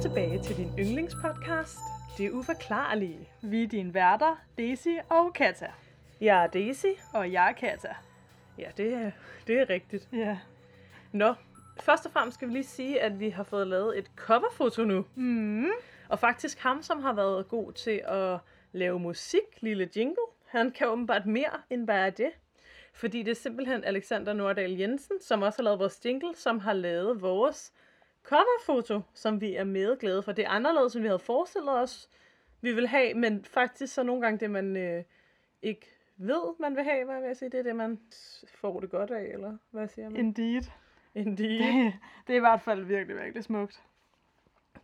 Velkommen tilbage til din yndlingspodcast, Det Uforklarlige. Vi er dine værter, Daisy og Kata. Jeg er Daisy. Og jeg er Kata. Ja, det er, det er rigtigt. Ja. Nå, først og fremmest skal vi lige sige, at vi har fået lavet et coverfoto nu. Mm. Og faktisk ham, som har været god til at lave musik, lille jingle, han kan åbenbart mere end bare det. Fordi det er simpelthen Alexander Nordahl Jensen, som også har lavet vores jingle, som har lavet vores coverfoto, som vi er med glade for. Det er anderledes, end vi havde forestillet os, vi vil have, men faktisk så nogle gange det, man øh, ikke ved, man vil have, hvad vil jeg sige, det er det, man får det godt af, eller hvad siger man? Indeed. Indeed. Det, det er i hvert fald virkelig, virkelig smukt.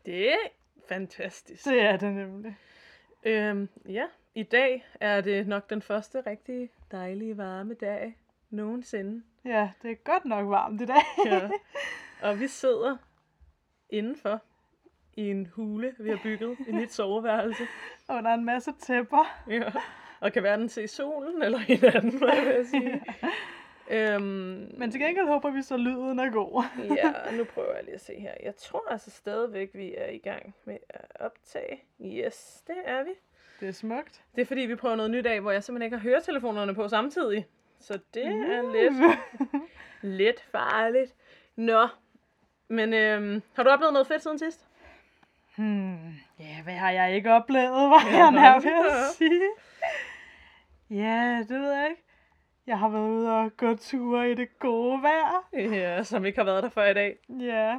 Det er fantastisk. Det er det nemlig. Øhm, ja, i dag er det nok den første rigtig dejlige varme dag nogensinde. Ja, det er godt nok varmt i dag. Ja. Og vi sidder indenfor i en hule, vi har bygget i mit soveværelse. Under en masse tæpper. Ja. Og kan hverken se solen eller hinanden, hvad vil jeg sige. øhm, Men til gengæld håber vi så, lyden er god. ja, nu prøver jeg lige at se her. Jeg tror altså stadigvæk, vi er i gang med at optage. Yes, det er vi. Det er smukt. Det er fordi, vi prøver noget nyt af, hvor jeg simpelthen ikke har høretelefonerne på samtidig. Så det er lidt, lidt farligt. Nå, men øhm, har du oplevet noget fedt siden sidst? Hmm, ja, hvad har jeg ikke oplevet, var jeg nær ved at sige. Ja, det ved jeg ikke. Jeg har været ude og gå ture i det gode vejr. Ja, som ikke har været der før i dag. Ja.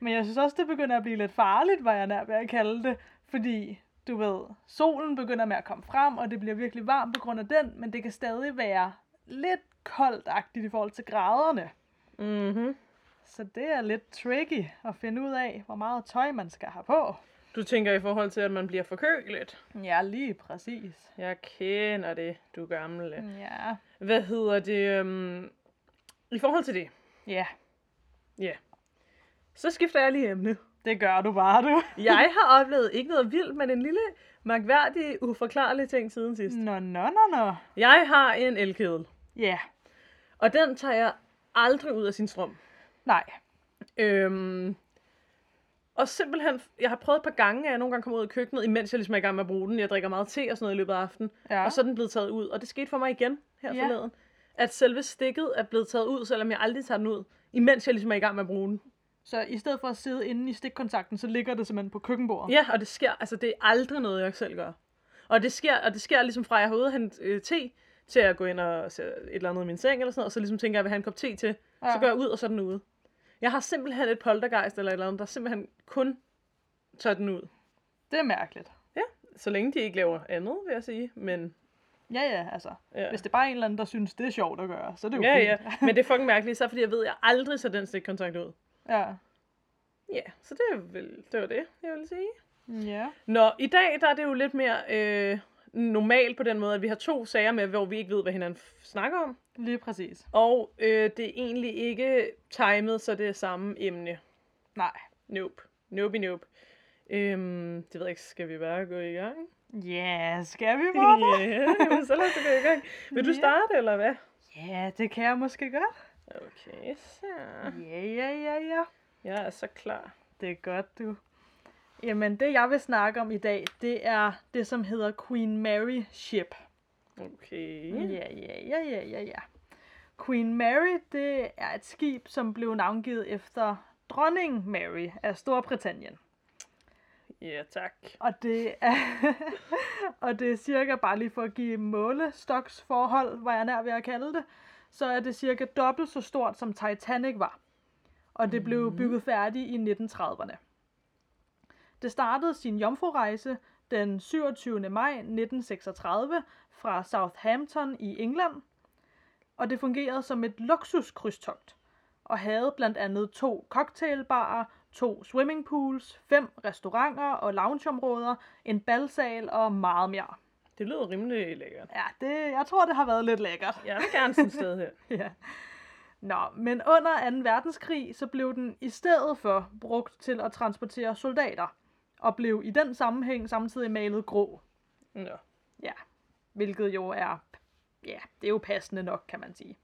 Men jeg synes også, det begynder at blive lidt farligt, hvad jeg nær ved at kalde det. Fordi, du ved, solen begynder med at komme frem, og det bliver virkelig varmt på grund af den, men det kan stadig være lidt koldagtigt i forhold til graderne. Mhm. Så det er lidt tricky at finde ud af, hvor meget tøj man skal have på. Du tænker i forhold til, at man bliver forkølet. Ja, lige præcis. Jeg kender det, du gamle. Ja. Hvad hedder det? Øhm, I forhold til det, Ja, så skifter jeg lige emne. det gør du bare, du. Jeg har oplevet ikke noget vildt, men en lille mærkværdig, uforklarlig ting siden sidst. Nå, nå, nå, nå. Jeg har en elkedel, Ja, og den tager jeg aldrig ud af sin strøm. Nej. Øhm, og simpelthen, jeg har prøvet et par gange, at jeg nogle gange kommer ud i køkkenet, imens jeg ligesom er i gang med at bruge den. Jeg drikker meget te og sådan noget i løbet af aftenen. Ja. Og så er den blevet taget ud. Og det skete for mig igen her Ja. forleden. At selve stikket er blevet taget ud, selvom jeg aldrig tager den ud. Imens jeg ligesom er i gang med at bruge den. Så i stedet for at sidde inde i stikkontakten, så ligger det simpelthen på køkkenbordet. Ja, og det sker, altså det er aldrig noget, jeg selv gør. Og det sker, og det sker ligesom fra, at jeg har ude og hente øh, te, til at gå ind og se et eller andet i min seng eller sådan noget, og så ligesom tænker jeg, at jeg vil have en kop te til. Ja. Så går jeg ud, og så er den ude. Jeg har simpelthen et poltergeist eller et eller andet, der simpelthen kun tager den ud. Det er mærkeligt. Så længe de ikke laver andet, vil jeg sige. Men Ja, ja, altså. ja, Hvis det er bare en eller anden, der synes, det er sjovt at gøre, så er det jo ja, ja. fint. Men det er fucking mærkeligt, så fordi jeg ved, at jeg aldrig tager den stikkontakt ud. Ja. Ja, så det, er vel, det var det, jeg ville sige. Ja. Nå, i dag der er det jo lidt mere øh, normalt på den måde, at vi har to sager med, hvor vi ikke ved, hvad hinanden snakker om. Lige præcis. Og øh, det er egentlig ikke timet, så det er samme emne. Nej. Nope. Nope, nope. Øhm, det ved jeg ikke, skal vi bare gå i gang? Ja, skal vi bare Ja, jamen, så lad os gå i gang. Vil du Ja. starte, eller hvad? Ja, det kan jeg måske godt. Okay, så. Ja, ja, ja, ja. Jeg er så klar. Det er godt, du. Jamen, det jeg vil snakke om i dag, det er det, som hedder Queen Mary Ship. Okay. Ja, ja, ja, ja, ja, ja. Queen Mary, det er et skib, som blev navngivet efter dronning Mary af Storbritannien. Ja, tak. Og det er, og det er cirka, bare lige for at give målestoksforhold, hvad jeg er nær ved at kalde det, så er det cirka dobbelt så stort, som Titanic var. Og det blev bygget færdigt i 1930'erne. Det startede sin jomfrurejse den 27. maj 1936 fra Southampton i England, og det fungerede som et luksuskrydstogt, og havde blandt andet to cocktailbarer, to swimmingpools, fem restauranter og loungeområder, en balsal og meget mere. Det lyder rimelig lækkert. Ja, det, jeg tror, det har været lidt lækkert. Jeg vil gerne sådan et sted her. Ja. Nå, men under 2. verdenskrig, så blev den i stedet for brugt til at transportere soldater, og blev i den sammenhæng samtidig malet grå. Nå. Ja, hvilket jo er, ja, det er jo passende nok, kan man sige.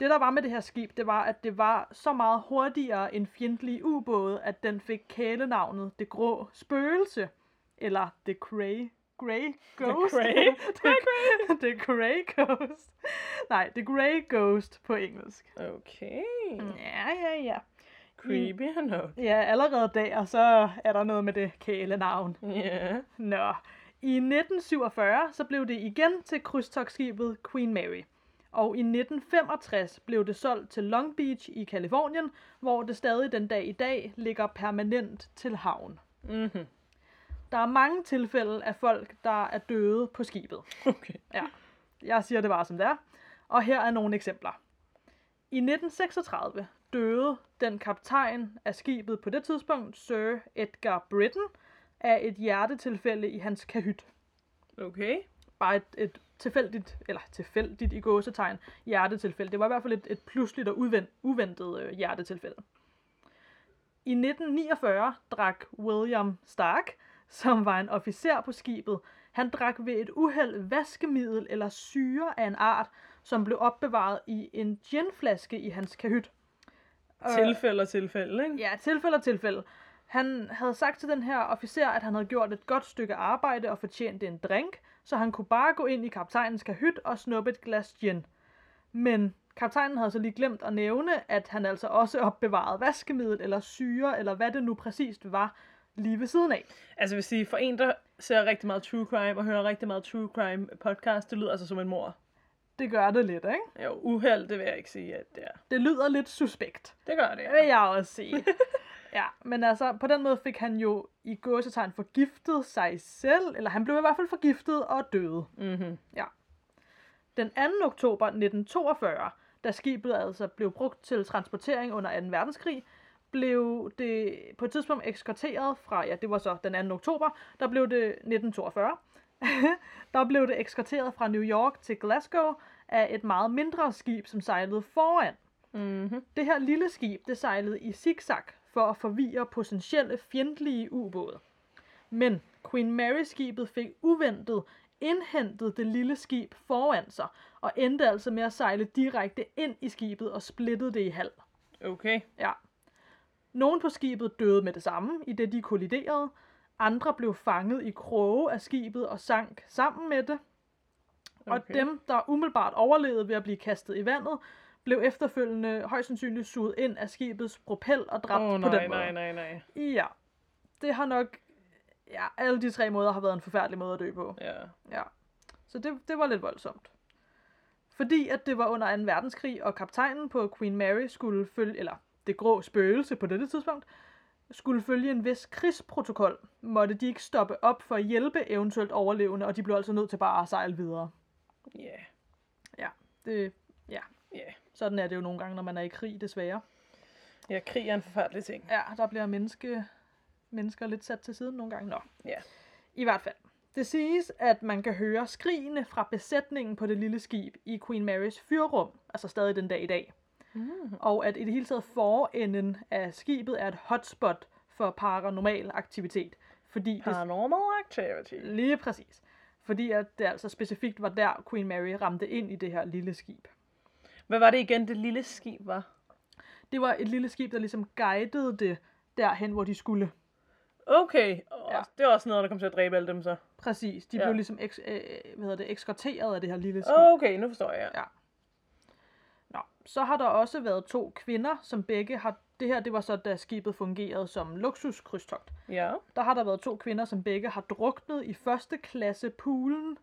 Det, der var med det her skib, det var, at det var så meget hurtigere end fjendtlige ubåde, at den fik kælenavnet Det Grå Spøgelse, eller The Grey, Grey Ghost. Grey? The, the Grey Ghost. Nej, The Grey Ghost på engelsk. Okay. Ja, ja, ja. Creepy nok. Ja, allerede der, så er der noget med det kælenavn. Ja. Nå. I 1947 så blev det igen til krydstogtskibet Queen Mary. Og i 1965 blev det solgt til Long Beach i Kalifornien, hvor det stadig den dag i dag ligger permanent til havn. Mhm. Der er mange tilfælde af folk, der er døde på skibet. Okay. Ja, jeg siger det bare som det er. Og her er nogle eksempler. I 1936 døde den kaptajn af skibet på det tidspunkt, Sir Edgar Britton, af et hjertetilfælde i hans kahyt. Okay. Bare et, et tilfældigt, eller tilfældigt i gåsetegn, hjertetilfælde. Det var i hvert fald et, et pludseligt og uven, uventet øh, hjertetilfælde. I 1949 drak William Stark, som var en officer på skibet, han drak ved et uheld vaskemiddel eller syre af en art, som blev opbevaret i en ginflaske i hans kahyt. Øh, Tilfælde og tilfælde, ikke? Ja, tilfælde og tilfælde. Han havde sagt til den her officer, at han havde gjort et godt stykke arbejde og fortjente en drink, så han kunne bare gå ind i kaptajnens kahyt og snuppe et glas gin. Men kaptajnen havde så lige glemt at nævne, at han altså også opbevarede vaskemiddel eller syre, eller hvad det nu præcist var, lige ved siden af. Altså, vil sige, for en, der ser rigtig meget true crime og hører rigtig meget true crime podcast, det lyder altså som en mor. Det gør det lidt, ikke? Jo, uheld, det vil jeg ikke sige, at det er. Det lyder lidt suspekt. Det gør det, Det vil ja. jeg også sige. ja, men altså, på den måde fik han jo i gåsetegn forgiftet sig selv, eller han blev i hvert fald forgiftet og døde. Mm-hmm. Ja. Den 2. oktober 1942, da skibet altså blev brugt til transportering under 2. verdenskrig, blev det på et tidspunkt ekskorteret fra, ja, det var så den 2. oktober, der blev det 1942, der blev det ekskorteret fra New York til Glasgow af et meget mindre skib, som sejlede foran. Mm-hmm. Det her lille skib, det sejlede i zigzag for at forvirre potentielle fjendtlige ubåde. Men Queen Mary-skibet fik uventet indhentet det lille skib foran sig, og endte altså med at sejle direkte ind i skibet og splittede det i halv. Okay. Ja. Nogen på skibet døde med det samme, i det de kolliderede. Andre blev fanget i kroge af skibet og sank sammen med det. Og Okay. dem, der umiddelbart overlevede ved at blive kastet i vandet, blev efterfølgende højst sandsynligt suget ind af skibets propel og dræbt oh, på nej, den måde. nej, nej, nej. Ja. Det har nok... Ja, alle de tre måder har været en forfærdelig måde at dø på. Ja. Ja. Så det, det var lidt voldsomt. Fordi at det var under 2. verdenskrig, og kaptajnen på Queen Mary skulle følge, eller det grå spøgelse på dette tidspunkt, skulle følge en vis krigsprotokol, måtte de ikke stoppe op for at hjælpe eventuelt overlevende, og de blev altså nødt til bare at sejle videre. Ja. Ja, det, Ja. Sådan er det jo nogle gange, når man er i krig, desværre. Ja, krig er en forfærdelig ting. Ja, der bliver menneske, mennesker lidt sat til siden nogle gange. Nå. Ja. I hvert fald. Det siges, at man kan høre skrigene fra besætningen på det lille skib i Queen Marys fyrrum, altså stadig den dag i dag. Mm. Og at i det hele taget forenden af skibet er et hotspot for paranormal aktivitet. Fordi det, Paranormal activity. lige præcis. Fordi at det altså specifikt var der, Queen Mary ramte ind i det her lille skib. Hvad var det igen, det lille skib var? Det var et lille skib, der ligesom guidede det derhen, hvor de skulle. Okay. Oh, Ja. ja. Det var også noget, der kom til at dræbe alle dem så. Præcis. De Ja. blev ligesom eks, øh, hvad hedder det, ekskorteret af det her lille skib. Okay, nu forstår jeg. Ja. Nå, så har der også været to kvinder, som begge har... Det her, det var så, da skibet fungerede som luksuskrydstogt. Ja. Der har der været to kvinder, som begge har druknet i første klasse poolen.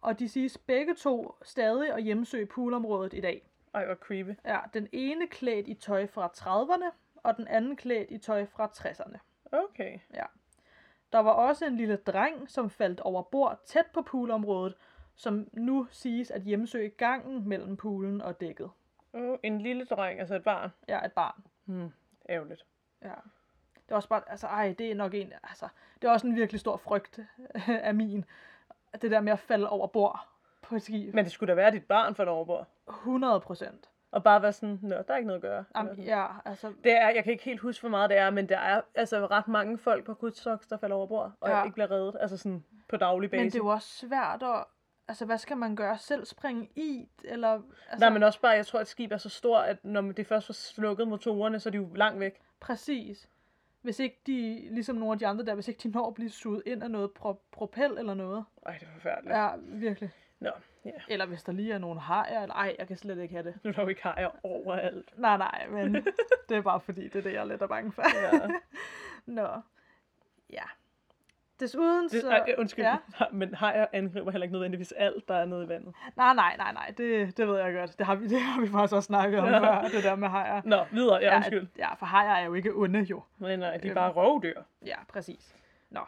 Og de siges begge to stadig at hjemsøge poolområdet i dag. Ej, hvor creepy. Ja, den ene klædt i tøj fra 30'erne, og den anden klædt i tøj fra 60'erne. Okay. Der var også en lille dreng, som faldt over bord tæt på poolområdet, som nu siges at hjemsøge gangen mellem poolen og dækket. Oh, en lille dreng, altså et barn. Ja, et barn. Hmm. Ærgerligt. Ja. Det er også bare, altså, ej, det er nok en, altså, det er også en virkelig stor frygt af min. Det der med at falde over bord på et skib. Men det skulle da være dit barn for et overbord. 100 procent. Og bare være sådan, nå, der er ikke noget at gøre. Sådan. Ja, altså, Det er, jeg kan ikke helt huske, hvor meget det er, men der er altså ret mange folk på krydstogs, der falder over bord, og Ja. ikke bliver reddet, altså sådan på daglig basis. men det er jo også svært at, altså, hvad skal man gøre? Selv springe i? Eller, altså, Altså... Nej, men også bare, jeg tror, at et skib er så stort, at når det først var slukket motorerne, så er de jo langt væk. Præcis. Hvis ikke de, ligesom nogle af de andre der, hvis ikke de når at blive suget ind af noget pro- propel eller noget. Ej, det er forfærdeligt. Ja, virkelig. Nå, ja. Eller hvis der lige er nogle hajer, eller ej, jeg kan slet ikke have det. Nu er der jo ikke hajer overalt. Nej, nej, men det er bare fordi, det er det, jeg er lidt er bange for. Ja. Nå. Ja. Desuden Det, så... ej, undskyld, Ja. ja. men hajer angriber heller ikke nødvendigvis alt, der er nede i vandet. Nej, nej, nej, nej, det, det ved jeg godt. Det har vi, det har vi faktisk også snakket om Ja. før, det der med hajer. Nå, videre, ja, undskyld. Ja, ja, for hajer er jo ikke onde, jo. Nej, nej, de er Øhm. bare rovdyr. Ja, præcis. Nå.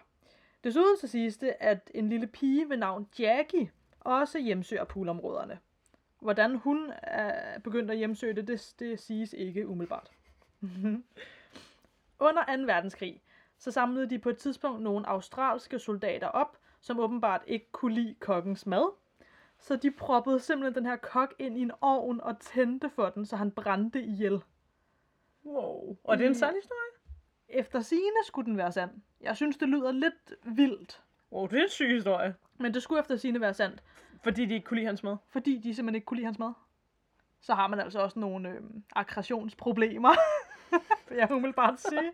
Desuden så siges det, at en lille pige ved navn Jackie også hjemsøger poolområderne. Hvordan hun er begyndt at hjemsøge det, det, det siges ikke umiddelbart. Under 2. verdenskrig, så samlede de på et tidspunkt nogle australske soldater op, som åbenbart ikke kunne lide kokkens mad. Så de proppede simpelthen den her kok ind i en ovn og tændte for den, så han brændte ihjel. Wow. Og det er en I- sand historie? Efter sigende skulle den være sand. Jeg synes, det lyder lidt vildt. Wow, det er en syg historie. Men det skulle efter sigende være sandt, Fordi de ikke kunne lide hans mad. fordi de simpelthen ikke kunne lide hans mad. Så har man altså også nogle øh, aggressionsproblemer, vil jeg umiddelbart sige.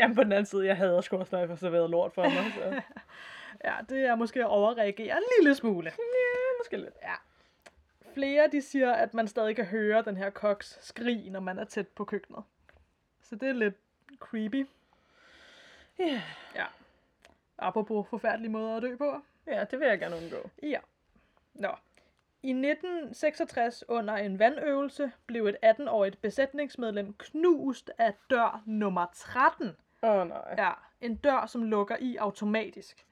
Jamen på den anden side, jeg hader sgu også, når jeg får serveret lort for mig. Så. Ja, det er måske at overreagere en lille smule. ja, måske lidt. Ja. Flere de siger, at man stadig kan høre den her koks skrig, når man er tæt på køkkenet. Så det er lidt creepy. Ja. Ja. Apropos forfærdelige måder at dø på. ja, det vil jeg gerne undgå. Ja. Nå. I 1966 under en vandøvelse blev et 18-årigt besætningsmedlem knust af dør nummer 13. Åh oh, nej. Ja, en dør, som lukker i automatisk.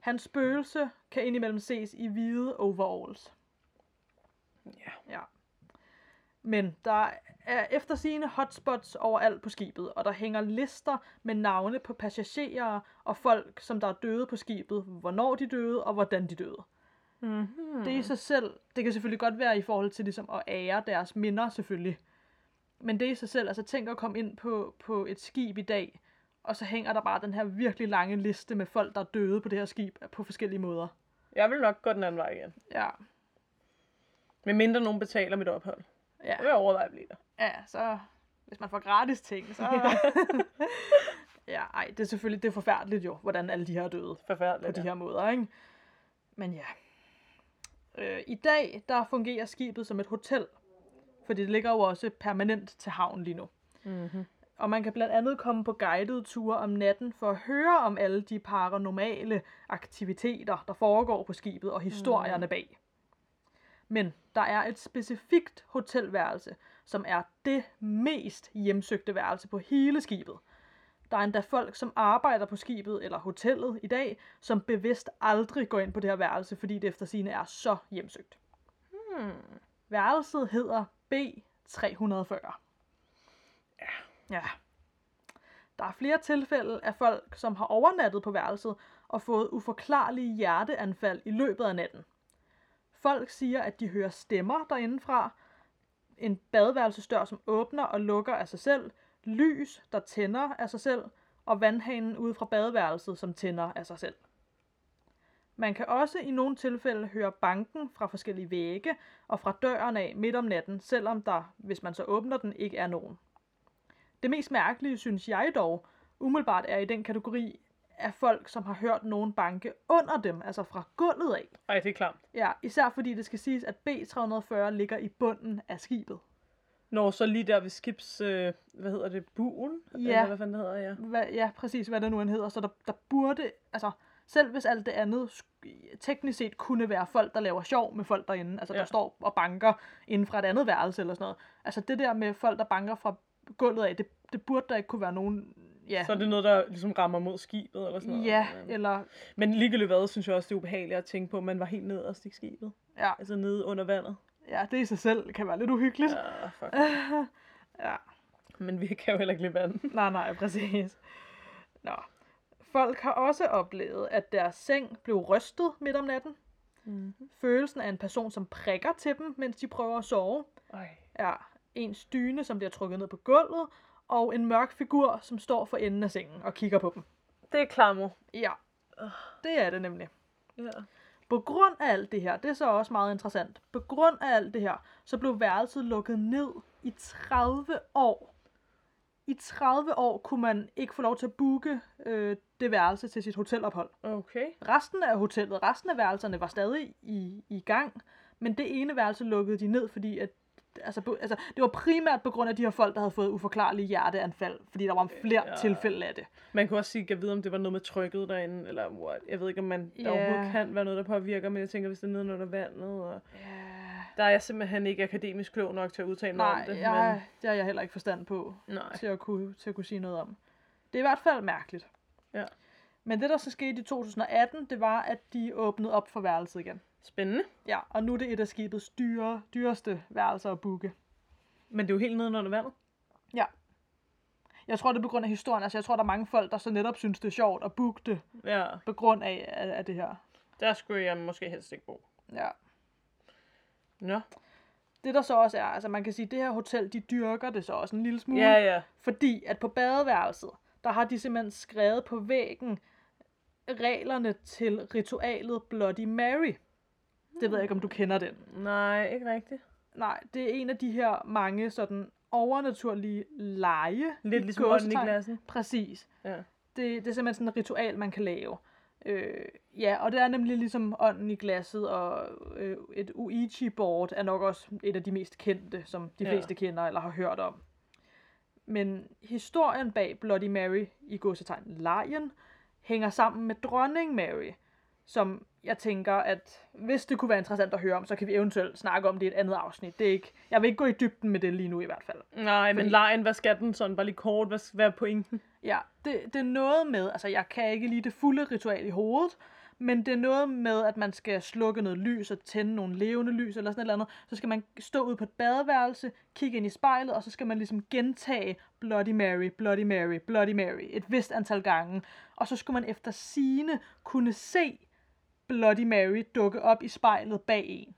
Hans spøgelse kan indimellem ses i hvide overalls. Ja. Ja. Men der er efter sigende hotspots overalt på skibet, og der hænger lister med navne på passagerer og folk, som der er døde på skibet, hvornår de døde og hvordan de døde. Mm-hmm. Det i sig selv, det kan selvfølgelig godt være i forhold til ligesom at ære deres minder selvfølgelig. Men det i sig selv, altså tænk at komme ind på, på et skib i dag, og så hænger der bare den her virkelig lange liste med folk, der er døde på det her skib på forskellige måder. Jeg vil nok gå den anden vej igen. Ja, Med mindre nogen betaler mit ophold. ja, Jeg vil overveje at blive der. ja, så hvis man får gratis ting, så... ja, ej, det er selvfølgelig det er forfærdeligt jo, hvordan alle de her er døde. på Forfærdeligt. de ja. her måder, ikke? Men ja. Øh, I dag, der fungerer skibet som et hotel, fordi det ligger jo også permanent til havn lige nu. Mm-hmm. Og man kan blandt andet komme på guidede ture om natten for at høre om alle de paranormale aktiviteter, der foregår på skibet og historierne bag. Men der er et specifikt hotelværelse, som er det mest hjemsøgte værelse på hele skibet. Der er endda folk, som arbejder på skibet eller hotellet i dag, som bevidst aldrig går ind på det her værelse, fordi det efter sine er så hjemsøgt. Hmm. Værelset hedder B340. Ja. Ja. Der er flere tilfælde af folk, som har overnattet på værelset og fået uforklarlige hjerteanfald i løbet af natten. Folk siger, at de hører stemmer derindefra, en badeværelsesdør, som åbner og lukker af sig selv, lys, der tænder af sig selv, og vandhanen ude fra badeværelset, som tænder af sig selv. Man kan også i nogle tilfælde høre banken fra forskellige vægge og fra døren af midt om natten, selvom der, hvis man så åbner den, ikke er nogen. Det mest mærkelige, synes jeg dog, umiddelbart er i den kategori af folk, som har hørt nogen banke under dem, altså fra gulvet af. Ej, det er klamt. Ja, især fordi det skal siges, at B340 ligger i bunden af skibet. Når så lige der ved skibs, øh, hvad hedder det, buen? Ja. Eller hvad fanden hedder, ja. Hvad, ja, præcis hvad det nu end hedder. Så der, der burde, altså selv hvis alt det andet sk- teknisk set kunne være folk, der laver sjov med folk derinde, altså ja. der står og banker inden fra et andet værelse eller sådan noget. Altså det der med folk, der banker fra gulvet af, det, det burde der ikke kunne være nogen, ja, Så er det noget, der ligesom rammer mod skibet eller sådan noget. ja, Øhm. eller, Men ligegyldigt hvad, synes jeg også, det er ubehageligt at tænke på, at man var helt nederst i skibet. ja, Altså nede under vandet. ja, det i sig selv kan være lidt uhyggeligt. Ja, fuck. ja. Men vi kan jo heller ikke lide vand. Nej, nej, præcis. Nå. Folk har også oplevet, at deres seng blev rystet midt om natten. Mm. Følelsen af en person, som prikker til dem, mens de prøver at sove. Ej. Ja, en dyne, som bliver trukket ned på gulvet, og en mørk figur, som står for enden af sengen og kigger på dem. Det er klammer. Ja, det er det nemlig. Ja. På grund af alt det her, det er så også meget interessant, på grund af alt det her, så blev værelset lukket ned i 30 år. I 30 år kunne man ikke få lov til at booke øh, det værelse til sit hotelophold. Okay. Resten af hotellet, resten af værelserne var stadig i, i gang, men det ene værelse lukkede de ned, fordi at Altså, altså, det var primært på grund af de her folk, der havde fået uforklarlige hjerteanfald, fordi der var flere Ja. tilfælde af det. Man kunne også sige, at vide, om det var noget med trykket derinde, eller what. Jeg ved ikke, om man, der Ja. overhovedet kan være noget, der påvirker, men jeg tænker, hvis det er nede under vandet, og Ja. der er jeg simpelthen ikke akademisk klog nok til at udtale mig Nej, om det. jeg, det har jeg heller ikke forstand på, men, nej. til at, kunne, til at kunne sige noget om. Det er i hvert fald mærkeligt. Ja. Men det, der så skete i 2018, det var, at de åbnede op for værelset igen. Spændende. Ja, og nu er det et af skibets dyre, dyreste værelser at booke. Men det er jo helt nede under vandet. Jeg tror, det er på grund af historien. Altså, jeg tror, der er mange folk, der så netop synes, det er sjovt at booke det Ja, på grund af, af, af det her. der skulle jeg måske helst ikke bo. Ja. Nå. Det der så også er, altså man kan sige, at det her hotel, de dyrker det så også en lille smule. Ja, ja. Fordi at på badeværelset, der har de simpelthen skrevet på væggen reglerne til ritualet Bloody Mary. Det ved jeg ikke, om du kender den. Nej, ikke rigtigt. Nej, det er en af de her mange sådan overnaturlige lege. Lidt ligesom gåsetegn. glassen. Præcis. Ja. Det, det er simpelthen sådan et ritual, man kan lave. Øh, ja, og det er nemlig ligesom ånden i glasset, og øh, et Ouija-board er nok også et af de mest kendte, som de Ja. fleste kender eller har hørt om. Men historien bag Bloody Mary i godsetegn Lion hænger sammen med dronning Mary, som jeg tænker, at hvis det kunne være interessant at høre om, så kan vi eventuelt snakke om det i et andet afsnit. Det er ikke, jeg vil ikke gå i dybden med det lige nu i hvert fald. Nej, men Fordi- lejen, hvad skal den sådan? Bare lige kort, hvad, hvad er pointen? Ja, det, det er noget med, altså jeg kan ikke lige det fulde ritual i hovedet, men det er noget med, at man skal slukke noget lys og tænde nogle levende lys eller sådan et eller andet. Så skal man stå ud på et badeværelse, kigge ind i spejlet, og så skal man ligesom gentage Bloody Mary, Bloody Mary, Bloody Mary et vist antal gange. Og så skulle man efter sine kunne se Bloody Mary dukke op i spejlet bag en.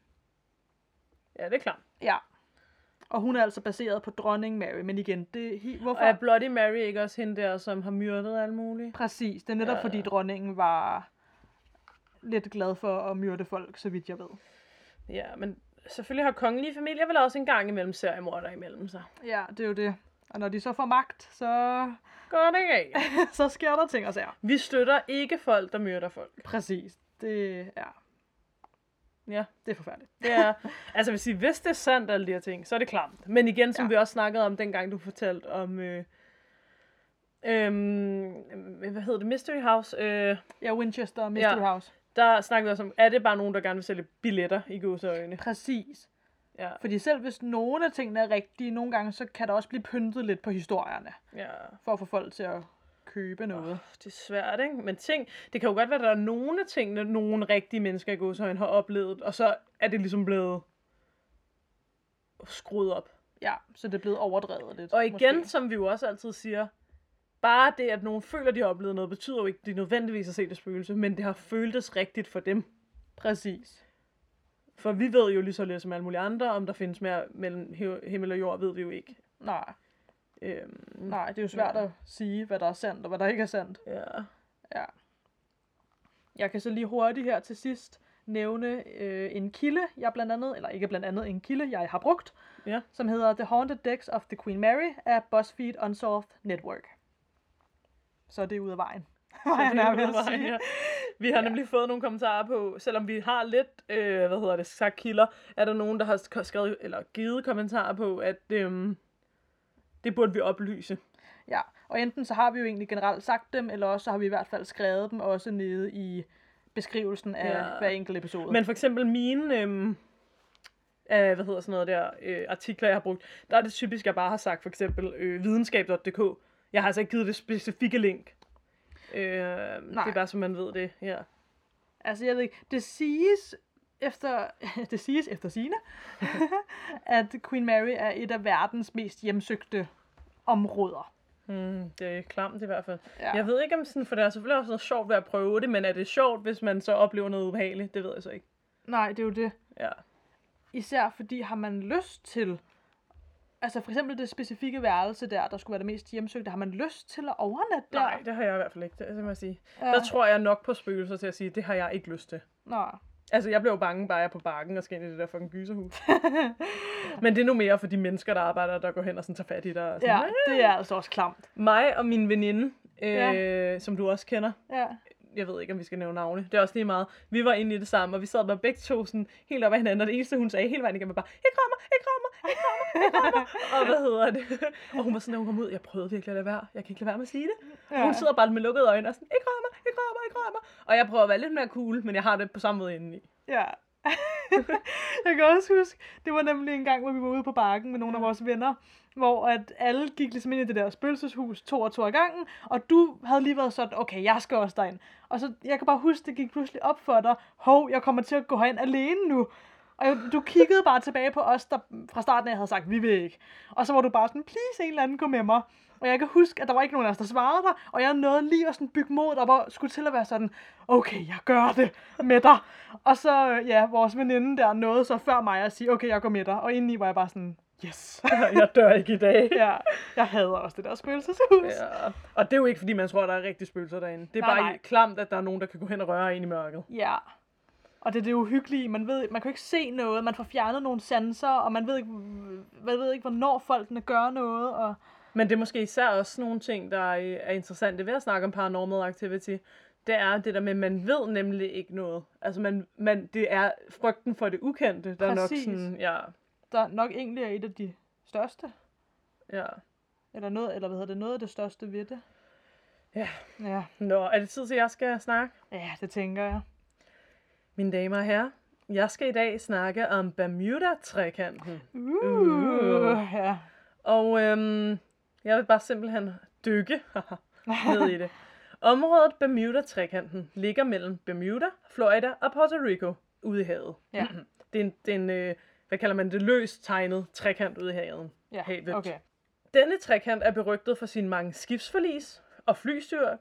Ja, det er klart. Ja. Og hun er altså baseret på dronning Mary, men igen, det er he- hvorfor? Og er Bloody Mary ikke også hende der, som har myrdet alt muligt? Præcis, det er netop Ja. ja. fordi dronningen var lidt glad for at myrde folk, så vidt jeg ved. Ja, men selvfølgelig har kongelige familier vel også en gang imellem seriemorder imellem sig. Ja, det er jo det. Og når de så får magt, så, Går det galt? så sker der ting og sager. Vi støtter ikke folk, der myrder folk. Præcis. Det er, Ja, det er forfærdeligt. det er... altså, vil sige, hvis det er sandt, alle de her ting, så er det klamt. Men igen, som ja. Vi også snakkede om, dengang du fortalte om... Øh, øhm, hvad hedder det? Mystery House. Øh, Ja, Winchester og Mystery ja. House. der snakkede vi også om, er det bare nogen, der gerne vil sælge billetter i gåseøjne? Præcis. Ja, Fordi selv hvis nogle af tingene er rigtige, nogle gange, så kan der også blive pyntet lidt på historierne, ja. for at få folk til at købe noget. Det er svært, ikke? Men ting, det kan jo godt være, at der er nogle af tingene, nogle rigtige mennesker i gåsøjne har oplevet, og så er det ligesom blevet skruet op. Ja, så det er blevet overdrevet lidt. Og igen, måske. som vi jo også altid siger, bare det, at nogen føler, de har oplevet noget, betyder jo ikke, at de nødvendigvis har set det spøgelse, men det har føltes rigtigt for dem. Præcis. For vi ved jo lige så lidt som alle mulige andre, om der findes mere mellem hi- himmel og jord, ved vi jo ikke. Nej, Øhm, nej, det er jo svært Ja. at sige, hvad der er sandt og hvad der ikke er sandt. ja. Ja. Jeg kan så lige hurtigt her til sidst nævne øh, en kilde, jeg blandt andet, eller ikke blandt andet, en kilde, jeg har brugt, Ja. som hedder The Haunted Decks of the Queen Mary af BuzzFeed Unsolved Network. Så er det ud af vejen. Det er ude af vejen, ja. Vi har Ja. nemlig fået nogle kommentarer på, selvom vi har lidt, øh, hvad hedder det, sagt kilder, er der nogen, der har sk- skrevet, eller givet kommentarer på, at øhm, det burde vi oplyse. Ja, og enten så har vi jo egentlig generelt sagt dem, eller også så har vi i hvert fald skrevet dem også nede i beskrivelsen af Ja. ja. hver enkelt episode. Men for eksempel mine, øhm, øh, hvad hedder sådan noget der, øh, artikler, jeg har brugt, der er det typisk, jeg bare har sagt for eksempel øh, videnskab.dk. Jeg har altså ikke givet det specifikke link. Øh, det er bare, så man ved det her. Altså, jeg ved ikke, det siges efter, det siges efter sine, at Queen Mary er et af verdens mest hjemsøgte områder. Mm, det er klamt i hvert fald. Ja. Jeg ved ikke om sådan, for der er selvfølgelig også noget sjovt ved at prøve det, men er det sjovt, hvis man så oplever noget ubehageligt? Det ved jeg så ikke. Nej, det er jo det. Ja. Især fordi har man lyst til, altså for eksempel det specifikke værelse der, der skulle være det mest hjemsøgte, har man lyst til at overnatte der? Nej, det har jeg i hvert fald ikke, det, det må jeg sige. Ja. Der tror jeg nok på spøgelser til at sige, det har jeg ikke lyst til. Nej. Altså, jeg blev jo bange, bare jeg er på bakken og skal ind i det der fucking gyserhus. Men det er nu mere for de mennesker, der arbejder, der går hen og sådan tager fat i dig. Og sådan, Ja, det er altså også klamt. Mig og min veninde, øh, Ja. som du også kender, Ja. Jeg ved ikke, om vi skal nævne navne, det er også lige meget. Vi var inde i det samme, og vi sad bare begge to sådan helt op ad hinanden, og det eneste, hun sagde hele vejen igennem, var bare, ikke rammer, ikke rammer, ikke rammer, ikke rammer. og hvad hedder det? og hun var sådan, da hun kom ud, jeg prøvede virkelig at lade være, jeg kan ikke lade være med at sige det. Ja. Hun sidder bare med lukkede øjne og sådan, ikke rammer, ikke rammer, ikke rammer. Og jeg prøver at være lidt mere cool, men jeg har det på samme måde indeni. Ja. jeg kan også huske, det var nemlig en gang, hvor vi var ude på bakken med nogle af vores venner, hvor at alle gik ligesom ind i det der spøgelseshus to og to af gangen, og du havde lige været sådan, okay, jeg skal også derind. Og så, jeg kan bare huske, det gik pludselig op for dig, hov, jeg kommer til at gå herind alene nu. Og jeg- du kiggede bare tilbage på os, der fra starten af havde sagt, vi vil ikke. Og så var du bare sådan, please, en eller anden gå med mig. Og jeg kan huske, at der var ikke nogen af os, der svarede dig, og jeg nåede lige at sådan bygge mod op og skulle til at være sådan, okay, jeg gør det med dig. Og så, øh, ja, vores veninde der nåede så før mig at sige, okay, jeg går med dig. Og indeni var jeg bare sådan, yes. jeg dør ikke i dag. ja, jeg hader også det der spøgelseshus. Ja. Og det er jo ikke, fordi man tror, der er rigtig spøgelser derinde. Det er Nej, bare nej. klamt, at der er nogen, der kan gå hen og røre ind i mørket. Ja. Og det er det uhyggelige. Man, ved, man kan ikke se noget. Man får fjernet nogle sanser, og man ved ikke, man ved ikke hvornår folkene gør noget. Og... Men det er måske især også nogle ting, der er, er interessante ved at snakke om paranormal activity. Det er det der med, at man ved nemlig ikke noget. Altså, man, man, det er frygten for det ukendte, der er nok Præcis. sådan, ja, Der nok egentlig er et af de største. ja. Eller noget, eller hvad hedder det, noget af det største ved det. Ja. Ja, Nå, er det tid til, at jeg skal snakke? ja det tænker jeg. Mine damer og herrer, jeg skal i dag snakke om Bermuda-trekanten. Uh, ja. Og øhm, jeg vil bare simpelthen dykke ned i det. Området Bermuda-trekanten ligger mellem Bermuda, Florida og Puerto Rico ude i havet. Ja. Det er en, det er en øh, hvad kalder man det, løst tegnet trekant ude i havet. Ja, Havet. okay. Denne trekant er berygtet for sine mange skibsforlis og flystyr,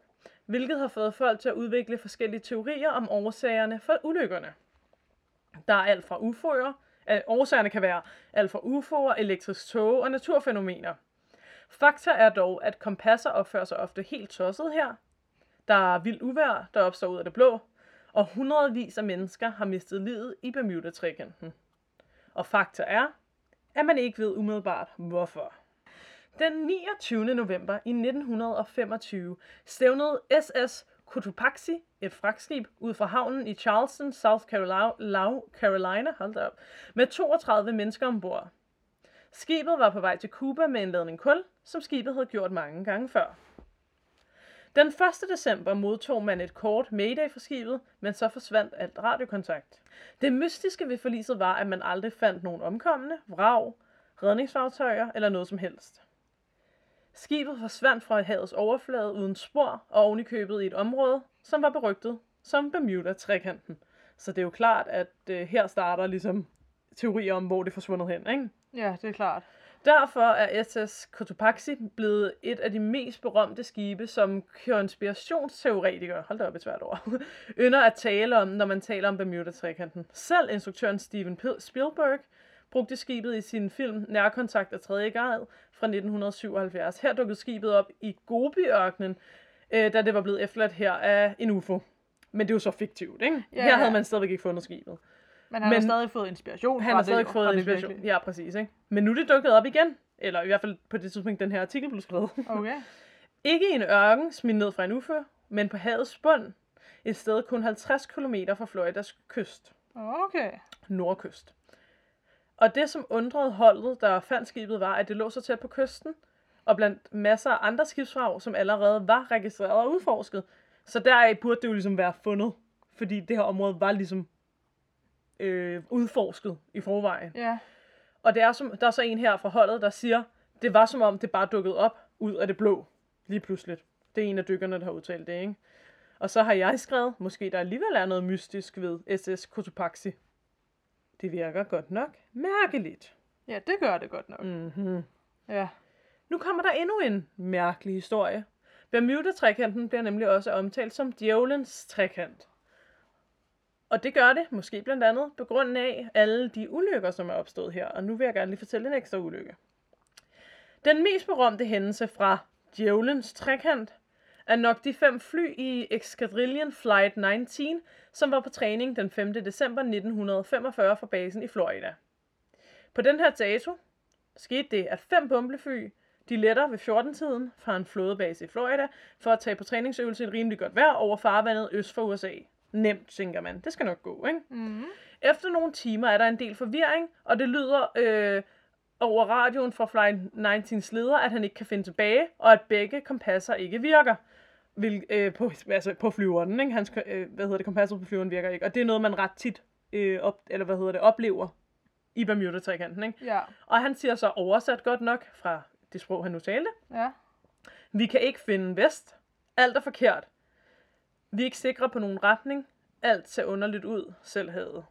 hvilket har fået folk til at udvikle forskellige teorier om årsagerne for ulykkerne. Der er alt fra UFO'er, øh, årsagerne kan være alt fra UFO'er, elektrisk tog og naturfænomener. Fakta er dog, at kompasser opfører sig ofte helt tosset her. Der er vildt uvejr, der opstår ud af det blå, og hundredvis af mennesker har mistet livet i Bermuda-trekanten. Og fakta er, at man ikke ved umiddelbart hvorfor. Den 29. november i 1925 stævnede SS Cotopaxi, et fragtskib, ud fra havnen i Charleston, South Carolina, Carolina hold da op, med 32 mennesker ombord. Skibet var på vej til Cuba med en ladning kul, som skibet havde gjort mange gange før. Den 1. december modtog man et kort mayday fra skibet, men så forsvandt alt radiokontakt. Det mystiske ved forliset var, at man aldrig fandt nogen omkomne, vrag, redningsfartøjer eller noget som helst. Skibet forsvandt fra havets overflade uden spor og ovenikøbet i et område, som var berygtet som Bermuda-trekanten. Så det er jo klart, at øh, her starter ligesom teorier om, hvor det er forsvundet hen, ikke? Ja, det er klart. Derfor er SS Cotopaxi blevet et af de mest berømte skibe, som konspirationsteoretikere, hold da op et svært ord, ynder at tale om, når man taler om Bermuda-trekanten. Selv instruktøren Steven Spielberg brugte skibet i sin film Nærkontakt af 3. grad fra 1977. Her dukkede skibet op i Gobi-ørkenen, øh, da det var blevet efterladt her af en UFO. Men det er jo så fiktivt, ikke? Ja, Her ja. havde man stadigvæk ikke fundet skibet. Men han har Men- stadig fået inspiration Han har stadig fået inspiration. virkelige. Ja, præcis, ikke? Men nu er det dukket op igen. Eller i hvert fald på det tidspunkt, den her artikel blev skrevet. Okay. Ikke i en ørken, smidt ned fra en ufør, men på havets bund. Et sted kun 50 km fra Floridas kyst. Okay. Nordkyst. Og det, som undrede holdet, der fandt skibet, var, at det lå så tæt på kysten, og blandt masser af andre skibsvrag, som allerede var registreret og udforsket. Så deraf burde det jo ligesom være fundet, fordi det her område var ligesom øh, udforsket i forvejen. Ja. Og det er som, der er så en her fra holdet, der siger, det var som om det bare dukkede op ud af det blå, lige pludselig. Det er en af dykkerne, der har udtalt det, ikke? Og så har jeg skrevet, måske der alligevel er noget mystisk ved SS Cotopaxi. Det virker godt nok mærkeligt. Ja, det gør det godt nok. Mm-hmm. Ja. Nu kommer der endnu en mærkelig historie. Bermuda-trekanten bliver nemlig også omtalt som djævelens trekant. Og det gør det, måske blandt andet, på grund af alle de ulykker, som er opstået her. Og nu vil jeg gerne lige fortælle en ekstra ulykke. Den mest berømte hændelse fra djævelens trekant er nok de fem fly i Excadrillion Flight 19, som var på træning den 5. december 1945 fra basen i Florida. På den her dato skete det, at fem bombefly de letter ved 14-tiden fra en flådebase i Florida for at tage på træningsøvelse i et rimelig godt vejr over farvandet øst for USA. Nemt, tænker man. Det skal nok gå, ikke? Mm. Efter nogle timer er der en del forvirring, og det lyder øh, over radioen fra Flight 19's leder, at han ikke kan finde tilbage, og at begge kompasser ikke virker. Vil, øh, på, altså på flyveren, ikke? Hans, øh, hvad hedder det, kompasset på flyveren virker ikke. Og det er noget, man ret tit øh, op, eller hvad hedder det, oplever i Bermuda-trekanten, ikke? Ja. Og han siger så oversat godt nok fra det sprog, han nu talte. Ja. Vi kan ikke finde vest. Alt er forkert. Vi er ikke sikre på nogen retning. Alt ser underligt ud, selv havet.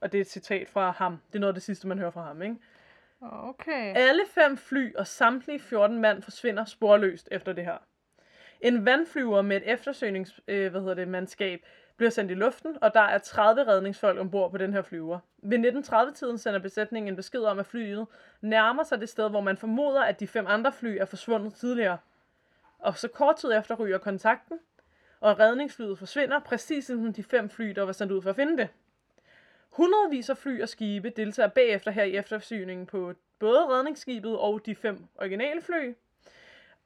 Og det er et citat fra ham. Det er noget af det sidste, man hører fra ham, ikke? Okay. Alle fem fly og samtlige 14 mand forsvinder sporløst efter det her. En vandflyver med et eftersøgnings, øh, hvad hedder det, mandskab bliver sendt i luften, og der er 30 redningsfolk ombord på den her flyver. Ved 1930-tiden sender besætningen en besked om, at flyet nærmer sig det sted, hvor man formoder, at de fem andre fly er forsvundet tidligere. Og så kort tid efter ryger kontakten, og redningsflyet forsvinder, præcis som de fem fly, der var sendt ud for at finde det. Hundredvis af fly og skibe deltager bagefter her i eftersøgningen på både redningsskibet og de fem originale fly.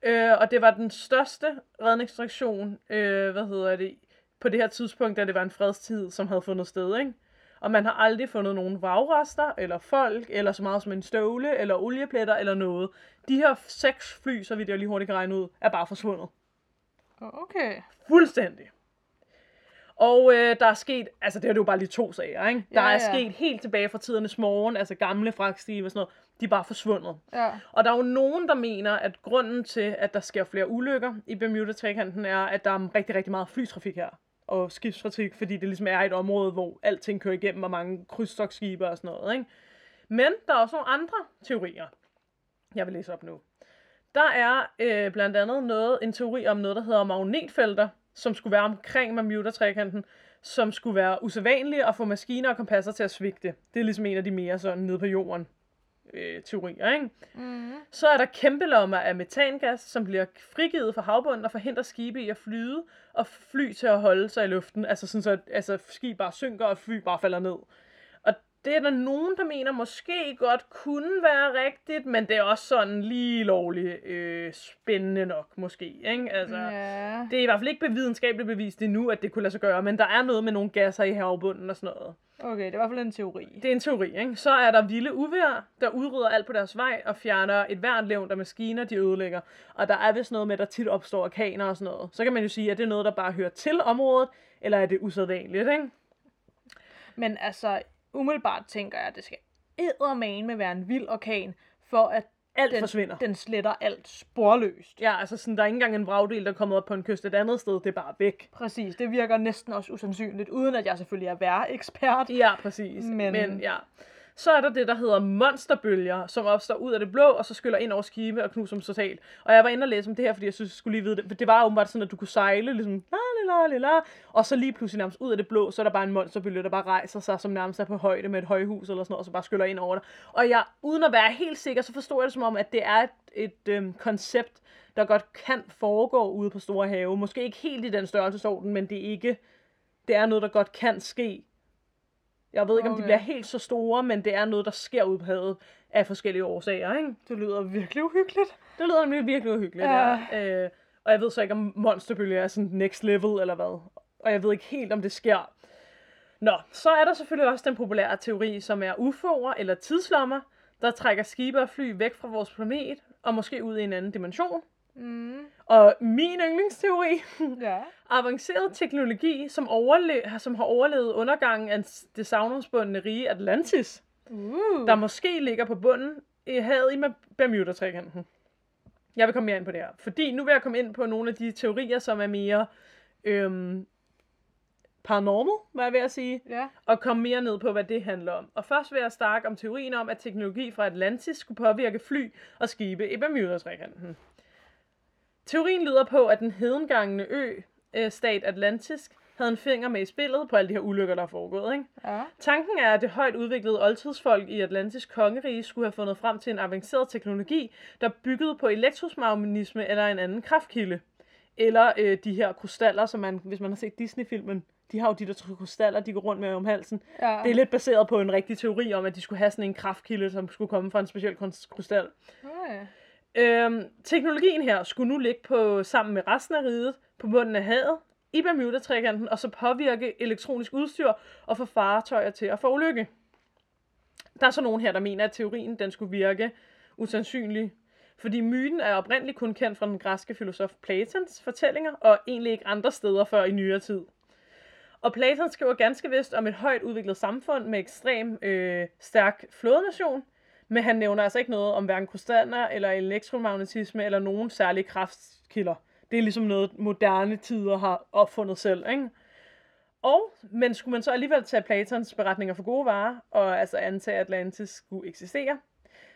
Øh, og det var den største redningsaktion, øh, hvad hedder det, på det her tidspunkt, da det var en fredstid, som havde fundet sted, ikke? Og man har aldrig fundet nogen vragrester, eller folk, eller så meget som en støvle, eller oliepletter, eller noget. De her seks fly, så vidt jeg lige hurtigt kan regne ud, er bare forsvundet. Okay. Fuldstændig. Og øh, der er sket, altså det er jo bare lige to sager, ikke? Der Ja, er ja. sket helt tilbage fra tidernes morgen, altså gamle fragtskibe og sådan noget, de er bare forsvundet. Ja. Og der er jo nogen, der mener, at grunden til, at der sker flere ulykker i Bermuda-trekanten, er, at der er rigtig, rigtig meget flytrafik her. Og skibstrafik, fordi det ligesom er et område, hvor alting kører igennem, og mange krydstogsskibe og sådan noget, ikke? Men der er også nogle andre teorier, jeg vil læse op nu. Der er øh, blandt andet noget, en teori om noget, der hedder magnetfelter, som skulle være omkring Bermuda-trekanten, som skulle være usædvanlige og få maskiner og kompasser til at svigte. Det er ligesom en af de mere sådan nede på jorden øh, teorier, ikke? Mm. Så er der kæmpe lommer af metangas, som bliver frigivet fra havbunden og forhindrer skibe i at flyde og fly til at holde sig i luften. Altså sådan så, at altså, skib bare synker og fly bare falder ned. Det er der nogen, der mener måske godt kunne være rigtigt, men det er også sådan lige lovligt øh, spændende nok måske. Ikke? Altså, Ja. Det er i hvert fald ikke videnskabeligt bevist endnu, at det kunne lade sig gøre, men der er noget med nogle gasser i havbunden og sådan noget. Okay, det er i hvert fald en teori. Det er en teori, ikke? Så er der vilde uvejr, der udrydder alt på deres vej og fjerner et hvert levn af maskiner, de ødelægger. Og der er vist noget med, at der tit opstår orkaner og sådan noget. Så kan man jo sige, at det er noget, der bare hører til området, eller er det usædvanligt, ikke? Men altså, umiddelbart tænker jeg, at det skal med være en vild orkan, for at Alt den, forsvinder. den sletter alt sporløst. Ja, altså sådan, der er ikke engang en vragdel, der er kommet op på en kyst et andet sted, det er bare væk. Præcis, det virker næsten også usandsynligt, uden at jeg selvfølgelig er vejrekspert. Ja, præcis. Men, Men ja. Så er der det, der hedder monsterbølger, som opstår ud af det blå, og så skyller ind over skibe og knuser dem totalt. Og jeg var inde og læse om det her, fordi jeg synes, jeg skulle lige vide det. For det var åbenbart sådan, at du kunne sejle, ligesom, la, la, la, la, la, og så lige pludselig nærmest ud af det blå, så er der bare en monsterbølge, der bare rejser sig, som nærmest er på højde med et højhus eller sådan noget, og så bare skyller ind over det. Og jeg, uden at være helt sikker, så forstår jeg det som om, at det er et, et øhm, koncept, der godt kan foregå ude på store have. Måske ikke helt i den størrelsesorden, men det er ikke, det er noget, der godt kan ske. Jeg ved ikke, om de Okay. bliver helt så store, men det er noget, der sker ude på havet af forskellige årsager, ikke? Det lyder virkelig uhyggeligt. Det lyder nemlig virkelig uhyggeligt, Ja. ja. Øh, og jeg ved så ikke, om monsterbølge er sådan next level, eller hvad. Og jeg ved ikke helt, om det sker. Nå, så er der selvfølgelig også den populære teori, som er UFO'er eller tidslommer, der trækker skibe og fly væk fra vores planet, og måske ud i en anden dimension. Mm. Og min yndlingsteori, Ja. avanceret teknologi, som, overle- som har overlevet undergangen af det savnomsbundne rige Atlantis, Uh. der måske ligger på bunden i havet i Bermuda-trekanten. Jeg vil komme mere ind på det her, fordi nu vil jeg komme ind på nogle af de teorier, som er mere øhm, paranormal, hvad jeg ved at sige, Ja. og komme mere ned på, hvad det handler om. Og først vil jeg snakke om teorien om, at teknologi fra Atlantis skulle påvirke fly og skibe i Bermuda-trekanten. Teorien lyder på, at den hedengangende ø, øh, stat Atlantis, havde en finger med i spillet på alle de her ulykker, der er foregået. Ikke? Ja. Tanken er, at det højt udviklede oldtidsfolk i Atlantis kongerige skulle have fundet frem til en avanceret teknologi, der byggede på elektromagnetisme eller en anden kraftkilde. Eller øh, de her krystaller, som man, hvis man har set Disney-filmen, de har jo de der krystaller, de går rundt med om halsen. Ja. Det er lidt baseret på en rigtig teori om, at de skulle have sådan en kraftkilde, som skulle komme fra en speciel krys- krystal. Okay. Øhm, teknologien her skulle nu ligge på sammen med resten af riget på bunden af havet i Bermuda-trekanten, og så påvirke elektronisk udstyr og få fartøjer til at få ulykke. Der er så nogen her, der mener, at teorien den skulle virke usandsynlig, fordi myten er oprindeligt kun kendt fra den græske filosof Platons fortællinger, og egentlig ikke andre steder før i nyere tid. Og Platon skriver ganske vist om et højt udviklet samfund med ekstrem øh, stærk flådenation, men han nævner altså ikke noget om hverken krystaller eller elektromagnetisme eller nogen særlige kraftkilder. Det er ligesom noget, moderne tider har opfundet selv, ikke? Og, men skulle man så alligevel tage Platons beretninger for gode varer, og altså antage, at Atlantis skulle eksistere,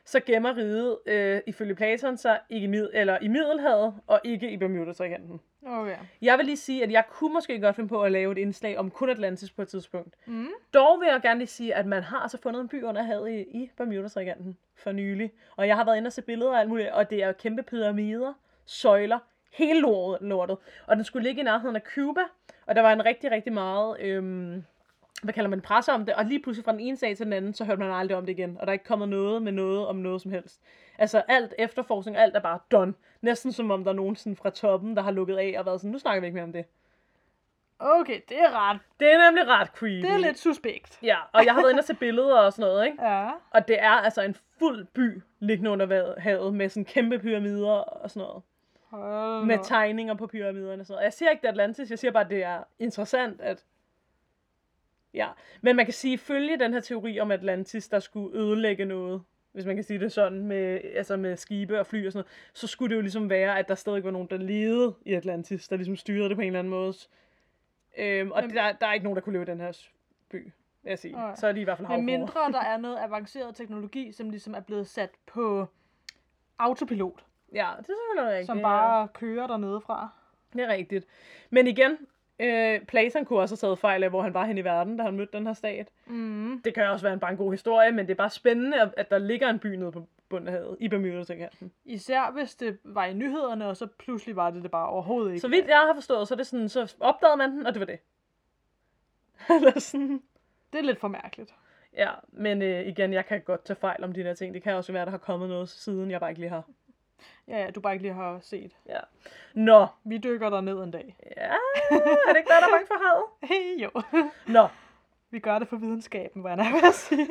så gemmer riget øh, ifølge Platon sig ikke i, mid- eller i Middelhavet og ikke i Bermuda-trikanten. Okay. Jeg vil lige sige, at jeg kunne måske godt finde på at lave et indslag om kun Atlantis på et tidspunkt. Mm. Dog vil jeg gerne lige sige, at man har altså fundet en by under havet i, i Bermuda-trikanten for nylig. Og jeg har været inde og se billeder af alt muligt, og det er kæmpe pyramider, søjler, hele lortet, lortet. Og den skulle ligge i nærheden af Cuba, og der var en rigtig, rigtig meget, øhm, hvad kalder man, presse om det. Og lige pludselig fra den ene sag til den anden, så hørte man aldrig om det igen. Og der er ikke kommet noget med noget om noget som helst. Altså alt efterforskning, alt er bare done. Næsten som om der er nogen sådan fra toppen, der har lukket af og været sådan, nu snakker vi ikke mere om det. Okay, det er ret. Det er nemlig ret creepy. Det er lidt suspekt. Ja, og jeg har været inde og se billeder og sådan noget, ikke? Ja. Og det er altså en fuld by liggende under havet med sådan kæmpe pyramider og sådan noget. Hold Med tegninger på pyramiderne og sådan noget. Jeg siger ikke, det er Atlantis, jeg siger bare, at det er interessant, at... Ja, men man kan sige, følge den her teori om Atlantis, der skulle ødelægge noget, hvis man kan sige det sådan, med, altså med skibe og fly og sådan noget, så skulle det jo ligesom være, at der stadig var nogen, der levede i Atlantis, der ligesom styrede det på en eller anden måde. Øhm, og Men- der, der er ikke nogen, der kunne leve i den her by, vil jeg sige. Nej. Så er de i hvert fald havfruer. mindre der er noget avanceret teknologi, som ligesom er blevet sat på autopilot, Ja, det er selvfølgelig rigtigt. som ja. bare kører dernede fra. Det er rigtigt. Men igen, øh, Platon kunne også have taget fejl af, hvor han var hen i verden, da han mødte den her stat. Mm. Det kan også være en bare en god historie, men det er bare spændende, at, at der ligger en by nede på bunden af havet, i Bermuda-trikanten. Især hvis det var i nyhederne, og så pludselig var det det bare overhovedet ikke. Så vidt jeg har forstået, så er det sådan, så opdagede man den, og det var det. Eller sådan. Det er lidt for mærkeligt. Ja, men øh, igen, jeg kan godt tage fejl om de der ting. Det kan også være, der har kommet noget siden, jeg bare ikke lige har. Ja, ja, du bare ikke lige har set. Ja. Nå, Vi dykker der ned en dag. ja, er det ikke der, der er bange for havet? Hey, jo. Nå, Vi gør det for videnskaben, hvad jeg at sige.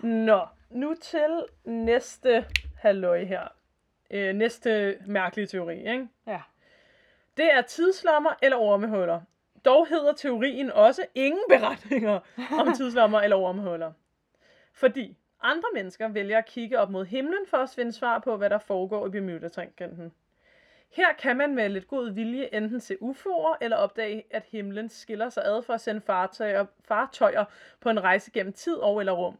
Nå, nu til næste halløj her. Øh, næste mærkelige teori, ikke? ja. Det er tidslommer eller ormehuller. Dog hedder teorien også ingen beretninger om tidslommer eller ormehuller. Fordi andre mennesker vælger at kigge op mod himlen for at finde svar på, hvad der foregår i Bermuda-trikanten. Her kan man med lidt god vilje enten se UFO'er eller opdage, at himlen skiller sig ad for at sende fartøjer, fartøjer på en rejse gennem tid og eller rum.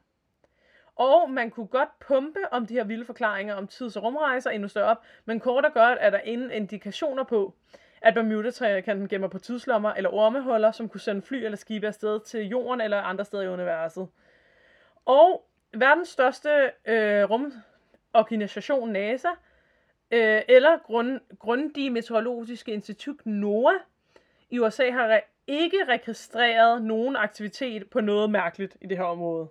Og man kunne godt pumpe om de her vilde forklaringer om tids- og rumrejser endnu større op, men kort og godt er der ingen indikationer på, at Bermuda-trikanten gemmer på tidslommer eller ormehuller, som kunne sende fly eller skibe afsted til jorden eller andre steder i universet. Og verdens største øh, rumorganisation NASA, øh, eller grund, Grundige Meteorologiske Institut NOAA i USA har re- ikke registreret nogen aktivitet på noget mærkeligt i det her område,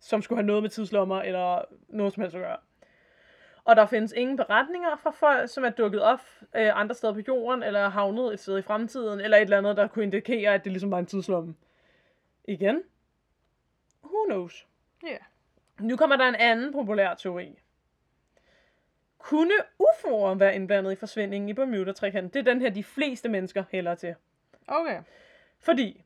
som skulle have noget med tidslommer eller noget som helst at gøre. Og der findes ingen beretninger fra folk, som er dukket op øh, andre steder på jorden, eller havnet et sted i fremtiden, eller et eller andet, der kunne indikere, at det ligesom var en tidslomme. Igen? Who knows? Ja. Nu kommer der en anden populær teori. Kunne UFO'er være indblandet i forsvindingen i Bermuda-trikanten? Det er den her, de fleste mennesker hælder til. Okay. Fordi,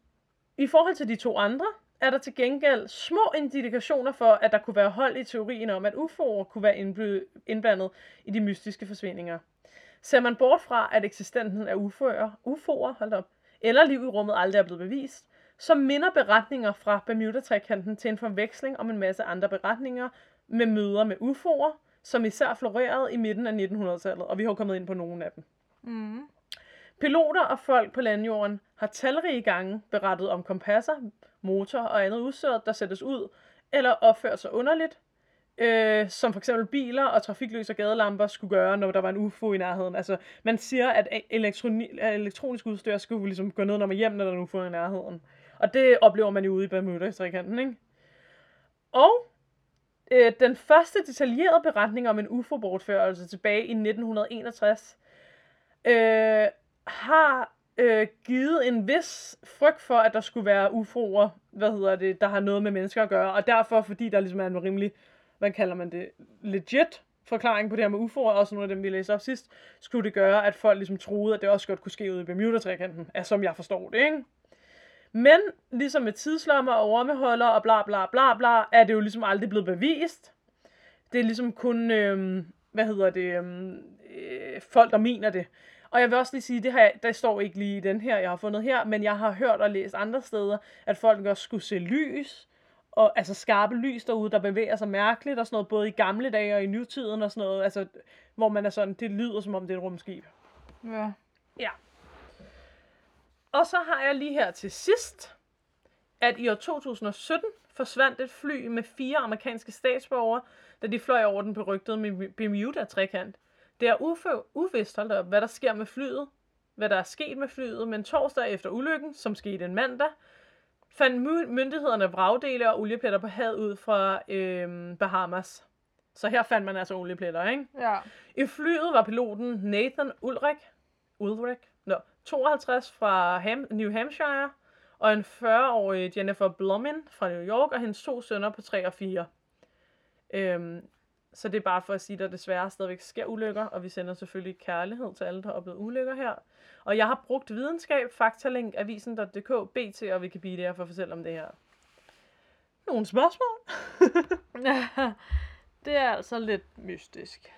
i forhold til de to andre, er der til gengæld små indikationer for, at der kunne være hold i teorien om, at UFO'er kunne være indbl- indblandet i de mystiske forsvindinger. Ser man bort fra, at eksistensen af UFO'er, UFO'er hold op, eller liv i rummet aldrig er blevet bevist, så minder beretninger fra Bermuda-trikanten til en forveksling om en masse andre beretninger med møder med UFO'er, som især florerede i midten af 1900-tallet, og vi har kommet ind på nogle af dem. Mm. Piloter og folk på landjorden har talrige gange berettet om kompasser, motor og andet udstyr, der sættes ud eller opfører sig underligt, øh, som for eksempel biler og trafiklys og gadelamper skulle gøre, når der var en UFO i nærheden. Altså, man siger, at elektroni- elektronisk udstyr skulle ligesom gå ned, når man hjem, når der er en UFO i nærheden. Og det oplever man jo ude i Bermuda-trikanten, ikke? Og øh, den første detaljerede beretning om en UFO-bortførelse tilbage i 1961 øh, har øh, givet en vis frygt for, at der skulle være UFO'er, hvad hedder det, der har noget med mennesker at gøre, og derfor, fordi der ligesom er en rimelig, hvad kalder man det, legit forklaring på det her med UFO'er, også nogle af dem, vi læste op sidst, skulle det gøre, at folk ligesom troede, at det også godt kunne ske ude i Bermuda-trikanten, som jeg forstår det, ikke? Men ligesom med tidslommer og ormeholder og bla bla bla bla, er det jo ligesom aldrig blevet bevist. Det er ligesom kun, øh, hvad hedder det, øh, folk, der mener det. Og jeg vil også lige sige, det her, der står ikke lige i den her, jeg har fundet her, men jeg har hørt og læst andre steder, at folk også skulle se lys, og altså skarpe lys derude, der bevæger sig mærkeligt og sådan noget, både i gamle dage og i nutiden og sådan noget, altså, hvor man er sådan, det lyder som om det er et rumskib. Ja. Ja. Og så har jeg lige her til sidst, at i år 2017 forsvandt et fly med fire amerikanske statsborgere, da de fløj over den berygtede Bermuda-trekant. Det er ufø, uvist, hold op, hvad der sker med flyet, hvad der er sket med flyet, men torsdag efter ulykken, som skete en mandag, fandt myndighederne vragdele og oliepletter på havet ud fra øhm, Bahamas. Så her fandt man altså oliepletter, ikke? Ja. I flyet var piloten Nathan Ulrich, Ulrich, 52 fra Ham, New Hampshire, og en 40-årig Jennifer Blumin fra New York, og hendes to sønner på 3 og 4. Øhm, så det er bare for at sige, at der desværre stadigvæk sker ulykker, og vi sender selvfølgelig kærlighed til alle, der har oplevet ulykker her. Og jeg har brugt videnskab, faktalink, avisen.dk, BT og Wikipedia for at fortælle om det her. Nogle spørgsmål? det er altså lidt mystisk.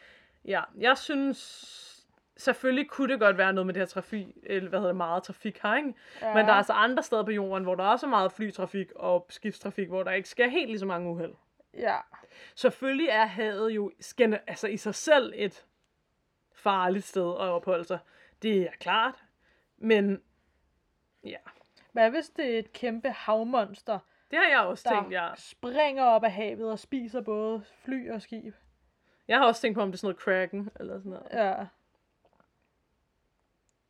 Ja, jeg synes selvfølgelig kunne det godt være noget med det her trafik, eller hvad hedder det, meget trafik her, ikke? Ja. Men der er altså andre steder på jorden, hvor der også er meget flytrafik og skibstrafik, hvor der ikke sker helt lige så mange uheld. Ja. Selvfølgelig er havet jo altså i sig selv et farligt sted at opholde sig. Det er klart. Men ja. Hvad hvis det er et kæmpe havmonster, det har jeg også der tænkt, ja. springer op af havet og spiser både fly og skib? Jeg har også tænkt på, om det er sådan noget Kraken eller sådan noget. Ja.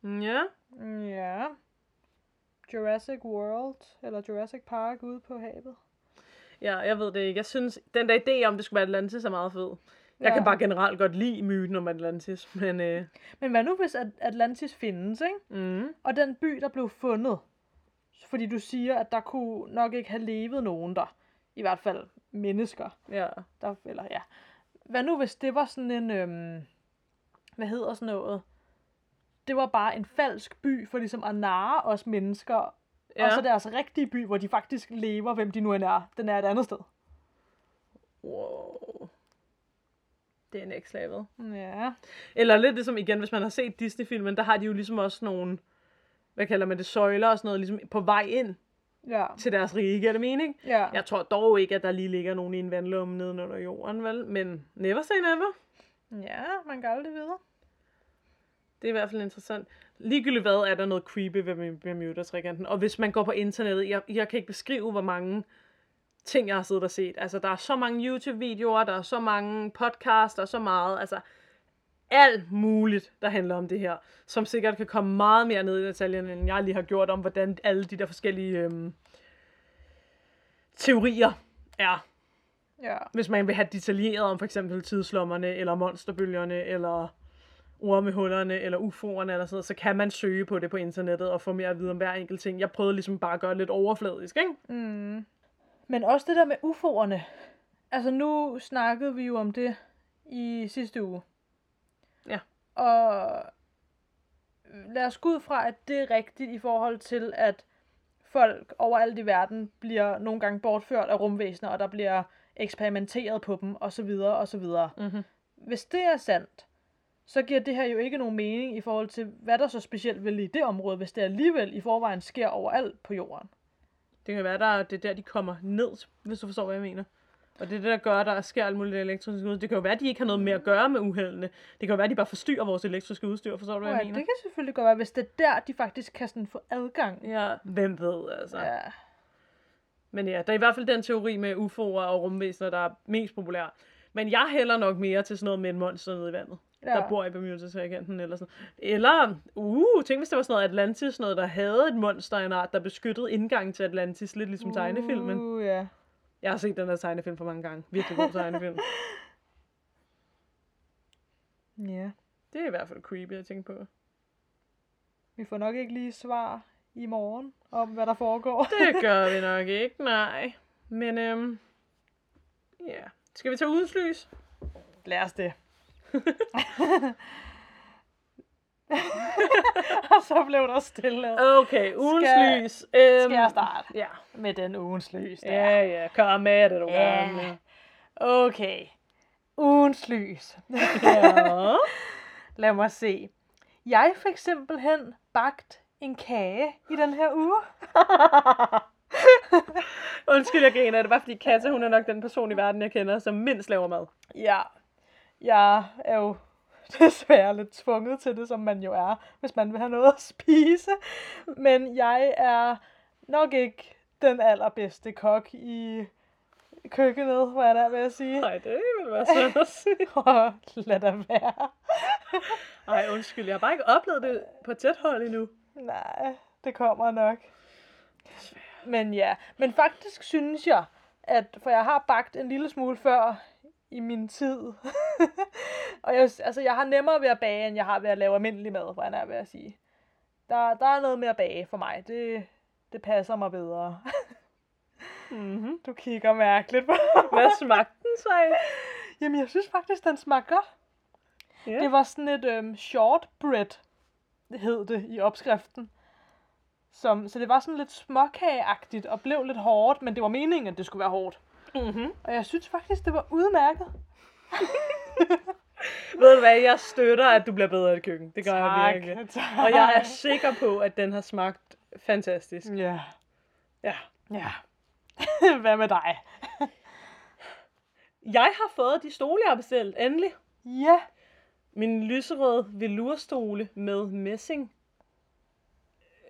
Ja. Ja. Jurassic World, eller Jurassic Park ude på havet. Ja, jeg ved det ikke. Jeg synes, den der idé om, det skulle være Atlantis, er meget fed. Jeg ja. kan bare generelt godt lide myten om Atlantis, men... Øh... Men hvad nu, hvis Atlantis findes, ikke? Mm. Og den by, der blev fundet, fordi du siger, at der kunne nok ikke have levet nogen der. I hvert fald mennesker. Ja. Der, eller ja. Hvad nu, hvis det var sådan en... Øhm, hvad hedder sådan noget? Det var bare en falsk by for ligesom at narre os mennesker Ja. Og så deres rigtige by, hvor de faktisk lever, hvem de nu end er. Den er et andet sted. Wow. Det er next level. Ja. Eller lidt ligesom igen, hvis man har set Disney-filmen, der har de jo ligesom også nogle, hvad kalder man det, søjler og sådan noget, ligesom på vej ind ja. til deres rige, giver det mening? Ja. Jeg tror dog ikke, at der lige ligger nogen i en vandlumme nede under jorden, vel? Men never say never. Ja, man kan aldrig vide. Det er i hvert fald interessant. Ligegyldigt hvad, er der noget creepy ved Bermuda-trikanten. Og hvis man går på internettet, jeg, jeg kan ikke beskrive, hvor mange ting, jeg har siddet og set. Altså, der er så mange YouTube-videoer, der er så mange podcasts, der er så meget, altså, alt muligt, der handler om det her, som sikkert kan komme meget mere ned i detaljen, end jeg lige har gjort om, hvordan alle de der forskellige øhm, teorier er. Ja. Hvis man vil have detaljeret om for eksempel tidslommerne, eller monsterbølgerne, eller ormehullerne eller UFO'erne eller sådan noget, så kan man søge på det på internettet og få mere at vide om hver enkelt ting. Jeg prøvede ligesom bare at gøre det lidt overfladisk, ikke? Mm. Men også det der med UFO'erne. Altså nu snakkede vi jo om det i sidste uge. Ja. Og lad os gå ud fra, at det er rigtigt i forhold til, at folk overalt i verden bliver nogle gange bortført af rumvæsener, og der bliver eksperimenteret på dem, og så videre, og så videre. Mm-hmm. Hvis det er sandt, så giver det her jo ikke nogen mening i forhold til, hvad der så specielt vil i det område, hvis det alligevel i forvejen sker overalt på jorden. Det kan være, der det er der, de kommer ned, hvis du forstår, hvad jeg mener. Og det er det, der gør, der sker alt muligt elektrisk udstyr. Det kan jo være, at de ikke har noget med at gøre med uheldene. Det kan jo være, at de bare forstyrrer vores elektriske udstyr. Forstår du, hvad ja, jeg mener? det kan selvfølgelig godt være, hvis det er der, de faktisk kan sådan få adgang. Ja, hvem ved, altså. Ja. Men ja, der er i hvert fald den teori med UFO'er og rumvæsener, der er mest populær. Men jeg hælder nok mere til sådan noget med en monster nede i vandet, ja. der bor i Bermuda-trikanten eller sådan Eller, uh, tænk hvis det var sådan noget Atlantis, noget der havde et monster, en art, der beskyttede indgangen til Atlantis, lidt ligesom uh, tegnefilmen. Uh, ja. Jeg har set den her tegnefilm for mange gange. Virkelig god tegnefilm. Ja. Det er i hvert fald creepy at tænke på. Vi får nok ikke lige svar i morgen om, hvad der foregår. Det gør vi nok ikke, nej. Men øhm, ja. Skal vi tage udenslys? Lad os det. Og så blev der stille. Okay, ugens Skal- lys. Øhm, Skal jeg starte Ja. med den ugens lys der? Ja, ja, kom med det, du Ja. gamle. Okay. Ugens lys. Ja. Lad mig se. Jeg fik simpelthen bagt en kage i den her uge. Undskyld, jeg griner. Det bare fordi Katja, hun er nok den person i verden, jeg kender, som mindst laver mad. Ja, jeg er jo desværre lidt tvunget til det, som man jo er, hvis man vil have noget at spise. Men jeg er nok ikke den allerbedste kok i køkkenet, hvad er der ved at sige. Nej, det vil være sådan at sige. Og lad da være. Ej, undskyld. Jeg har bare ikke oplevet det på tæt hold endnu. Nej, det kommer nok. Men ja, men faktisk synes jeg, at for jeg har bagt en lille smule før i min tid. og jeg, altså, jeg har nemmere ved at bage, end jeg har ved at lave almindelig mad, hvor jeg er ved at sige. Der, der er noget med at bage for mig. Det, det passer mig bedre. Mm-hmm. Du kigger mærkeligt på Hvad smagte den så af? Jamen, jeg synes faktisk, den smagte godt. Ja. Det var sådan et øhm, shortbread, hed det i opskriften. Som, så det var sådan lidt småkageagtigt og blev lidt hårdt, men det var meningen, at det skulle være hårdt. Mm-hmm. Og jeg synes faktisk, det var udmærket. Ved du hvad, jeg støtter, at du bliver bedre i det køkken. Det gør jeg virkelig. tak. Og jeg er sikker på, at den har smagt fantastisk. Ja, Ja. ja. Hvad med dig? Jeg har fået de stole, jeg har bestilt. Endelig. Ja, Min lyserøde velurstole med messing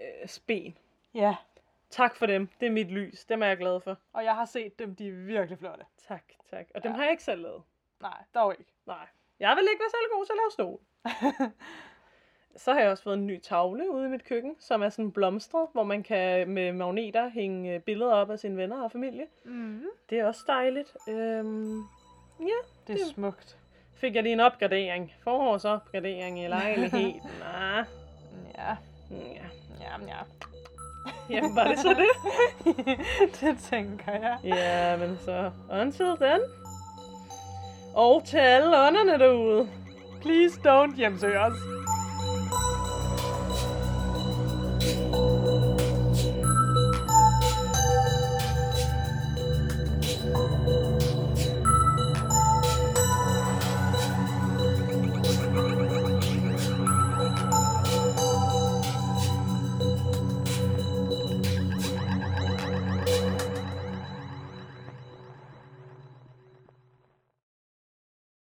øh, spen. ja. Tak for dem. Det er mit lys. Dem er jeg glad for. Og jeg har set dem, de er virkelig flotte. Tak, tak. Og dem Ja. har jeg ikke selv lavet. Nej, dog ikke. Nej. Jeg vil ikke være særlig god til at lave stol. Så har jeg også fået en ny tavle ude i mit køkken, som er sådan blomstret, hvor man kan med magneter hænge øh, billeder op af sine venner og familie. Mm. Det er også dejligt. Øhm, ja, Det er smukt. fik jeg lige en opgradering. Forårsopgradering i lejligheden. Ah, Ja, ja. ja, ja. Jamen, var det så det? det tænker jeg. Ja, men så until then. Og til alle ånderne derude. Please don't hjemsøge os.